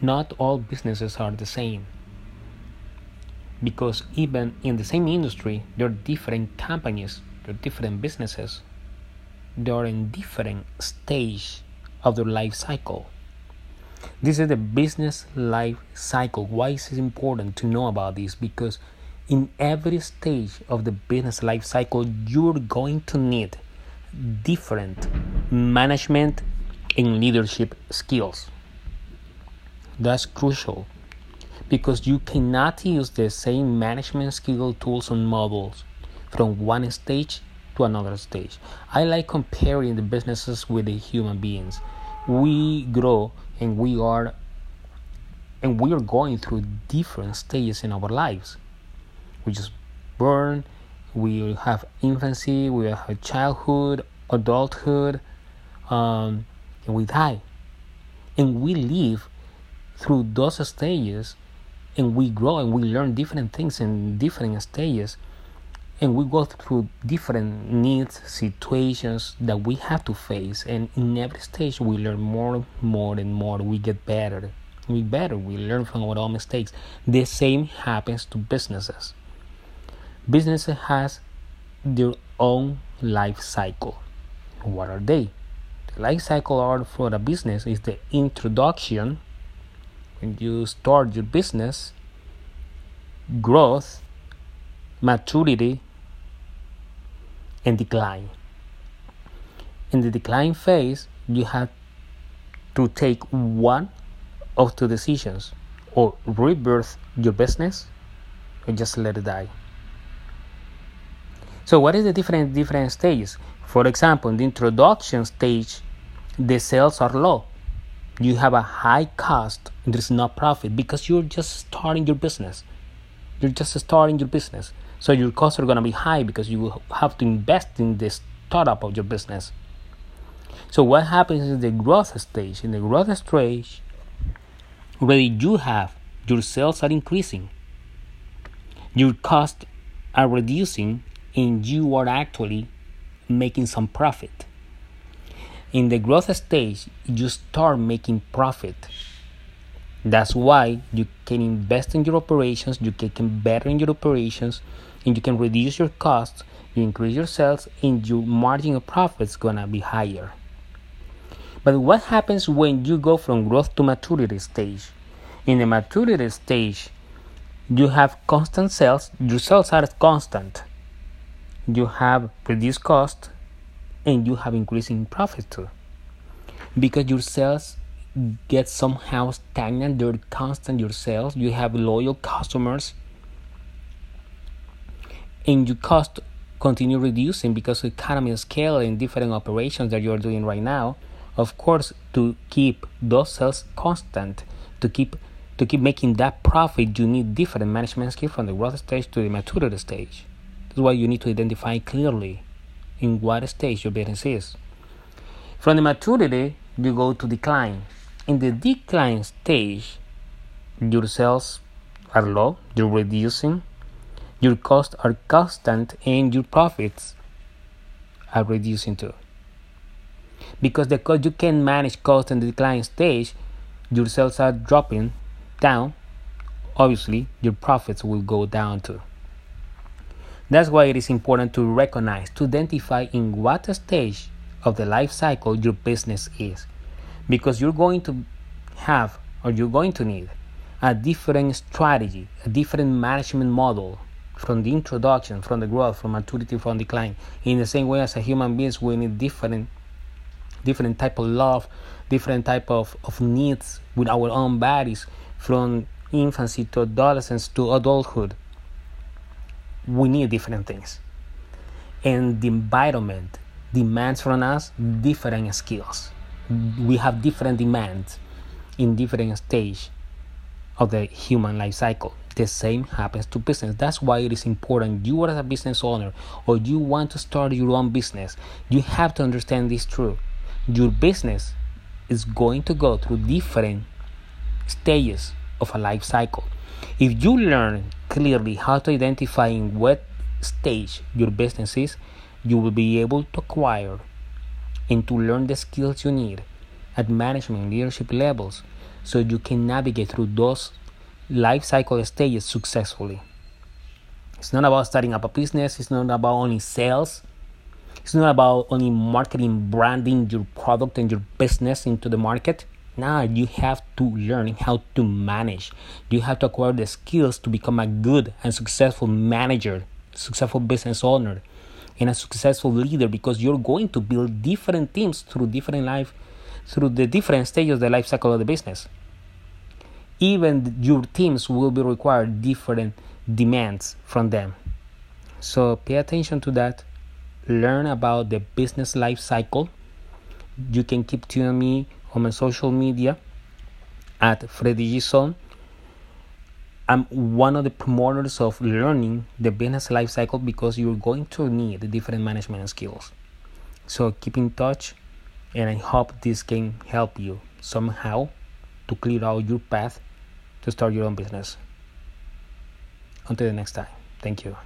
not all businesses are the same. Because even in the same industry there are different companies there are different businesses they are in different stage of their life cycle. This is the business life cycle. Why is it important to know about this? Because in every stage of the business life cycle you're going to need different management and leadership skills that's crucial because you cannot use the same management skill tools and models from one stage to another stage. I like comparing the businesses with the human beings. We grow and we are and we are going through different stages in our lives. We just born, we have infancy, we have childhood, adulthood, um, and we die. And we live through those stages and we grow and we learn different things in different stages and we go through different needs situations that we have to face. And in every stage we learn more more and more. We get better. We better. We learn from our own mistakes. The same happens to businesses. Businesses has their own life cycle. What are they? The life cycle for a business is the introduction you start your business growth maturity and decline. In the decline phase you have to take one of two decisions or rebirth your business or just let it die. So what is the different different stages? For example in the introduction stage the sales are low you have a high cost and there's no profit because you're just starting your business. You're just starting your business. So your costs are going to be high because you have to invest in the startup of your business. So what happens in the growth stage in the growth stage already you have your sales are increasing. Your costs are reducing and you are actually making some profit in the growth stage you start making profit. That's why you can invest in your operations you can better in your operations and you can reduce your costs you increase your sales and your margin of profit is gonna be higher. But what happens when you go from growth to maturity stage? In the maturity stage you have constant sales your sales are constant. You have reduced cost and you have increasing profit too. Because your sales get somehow stagnant they're constant your sales you have loyal customers and your cost continue reducing because economy of scale and different operations that you're doing right now of course to keep those sales constant to keep to keep making that profit you need different management skills from the growth stage to the maturity stage. That's why you need to identify clearly in what stage your business is. From the maturity, you go to decline. In the decline stage, your sales are low, you're reducing, your costs are constant, and your profits are reducing too. Because the cost you can manage cost in the decline stage, your sales are dropping down, obviously your profits will go down too. That's why it is important to recognize, to identify in what stage of the life cycle your business is. Because you're going to have or you're going to need a different strategy, a different management model from the introduction, from the growth, from maturity, from decline. In the same way as a human beings, we need different different type of love, different type of, of needs with our own bodies from infancy to adolescence to adulthood we need different things. And the environment demands from us different skills. We have different demands in different stage of the human life cycle. The same happens to business. That's why it is important. You as a business owner or you want to start your own business, you have to understand this truth. Your business is going to go through different stages of a life cycle. If you learn clearly how to identify in what stage your business is, you will be able to acquire and to learn the skills you need at management leadership levels so you can navigate through those life cycle stages successfully. It's not about starting up a business, it's not about only sales, it's not about only marketing, branding your product and your business into the market. Now you have to learn how to manage. You have to acquire the skills to become a good and successful manager, successful business owner, and a successful leader because you're going to build different teams through different life through the different stages of the life cycle of the business. Even your teams will be required different demands from them. So pay attention to that. Learn about the business life cycle. You can keep tuning me on my social media at Freddy Gison. I'm one of the promoters of learning the business life cycle because you're going to need different management skills. So keep in touch and I hope this can help you somehow to clear out your path to start your own business. Until the next time, thank you.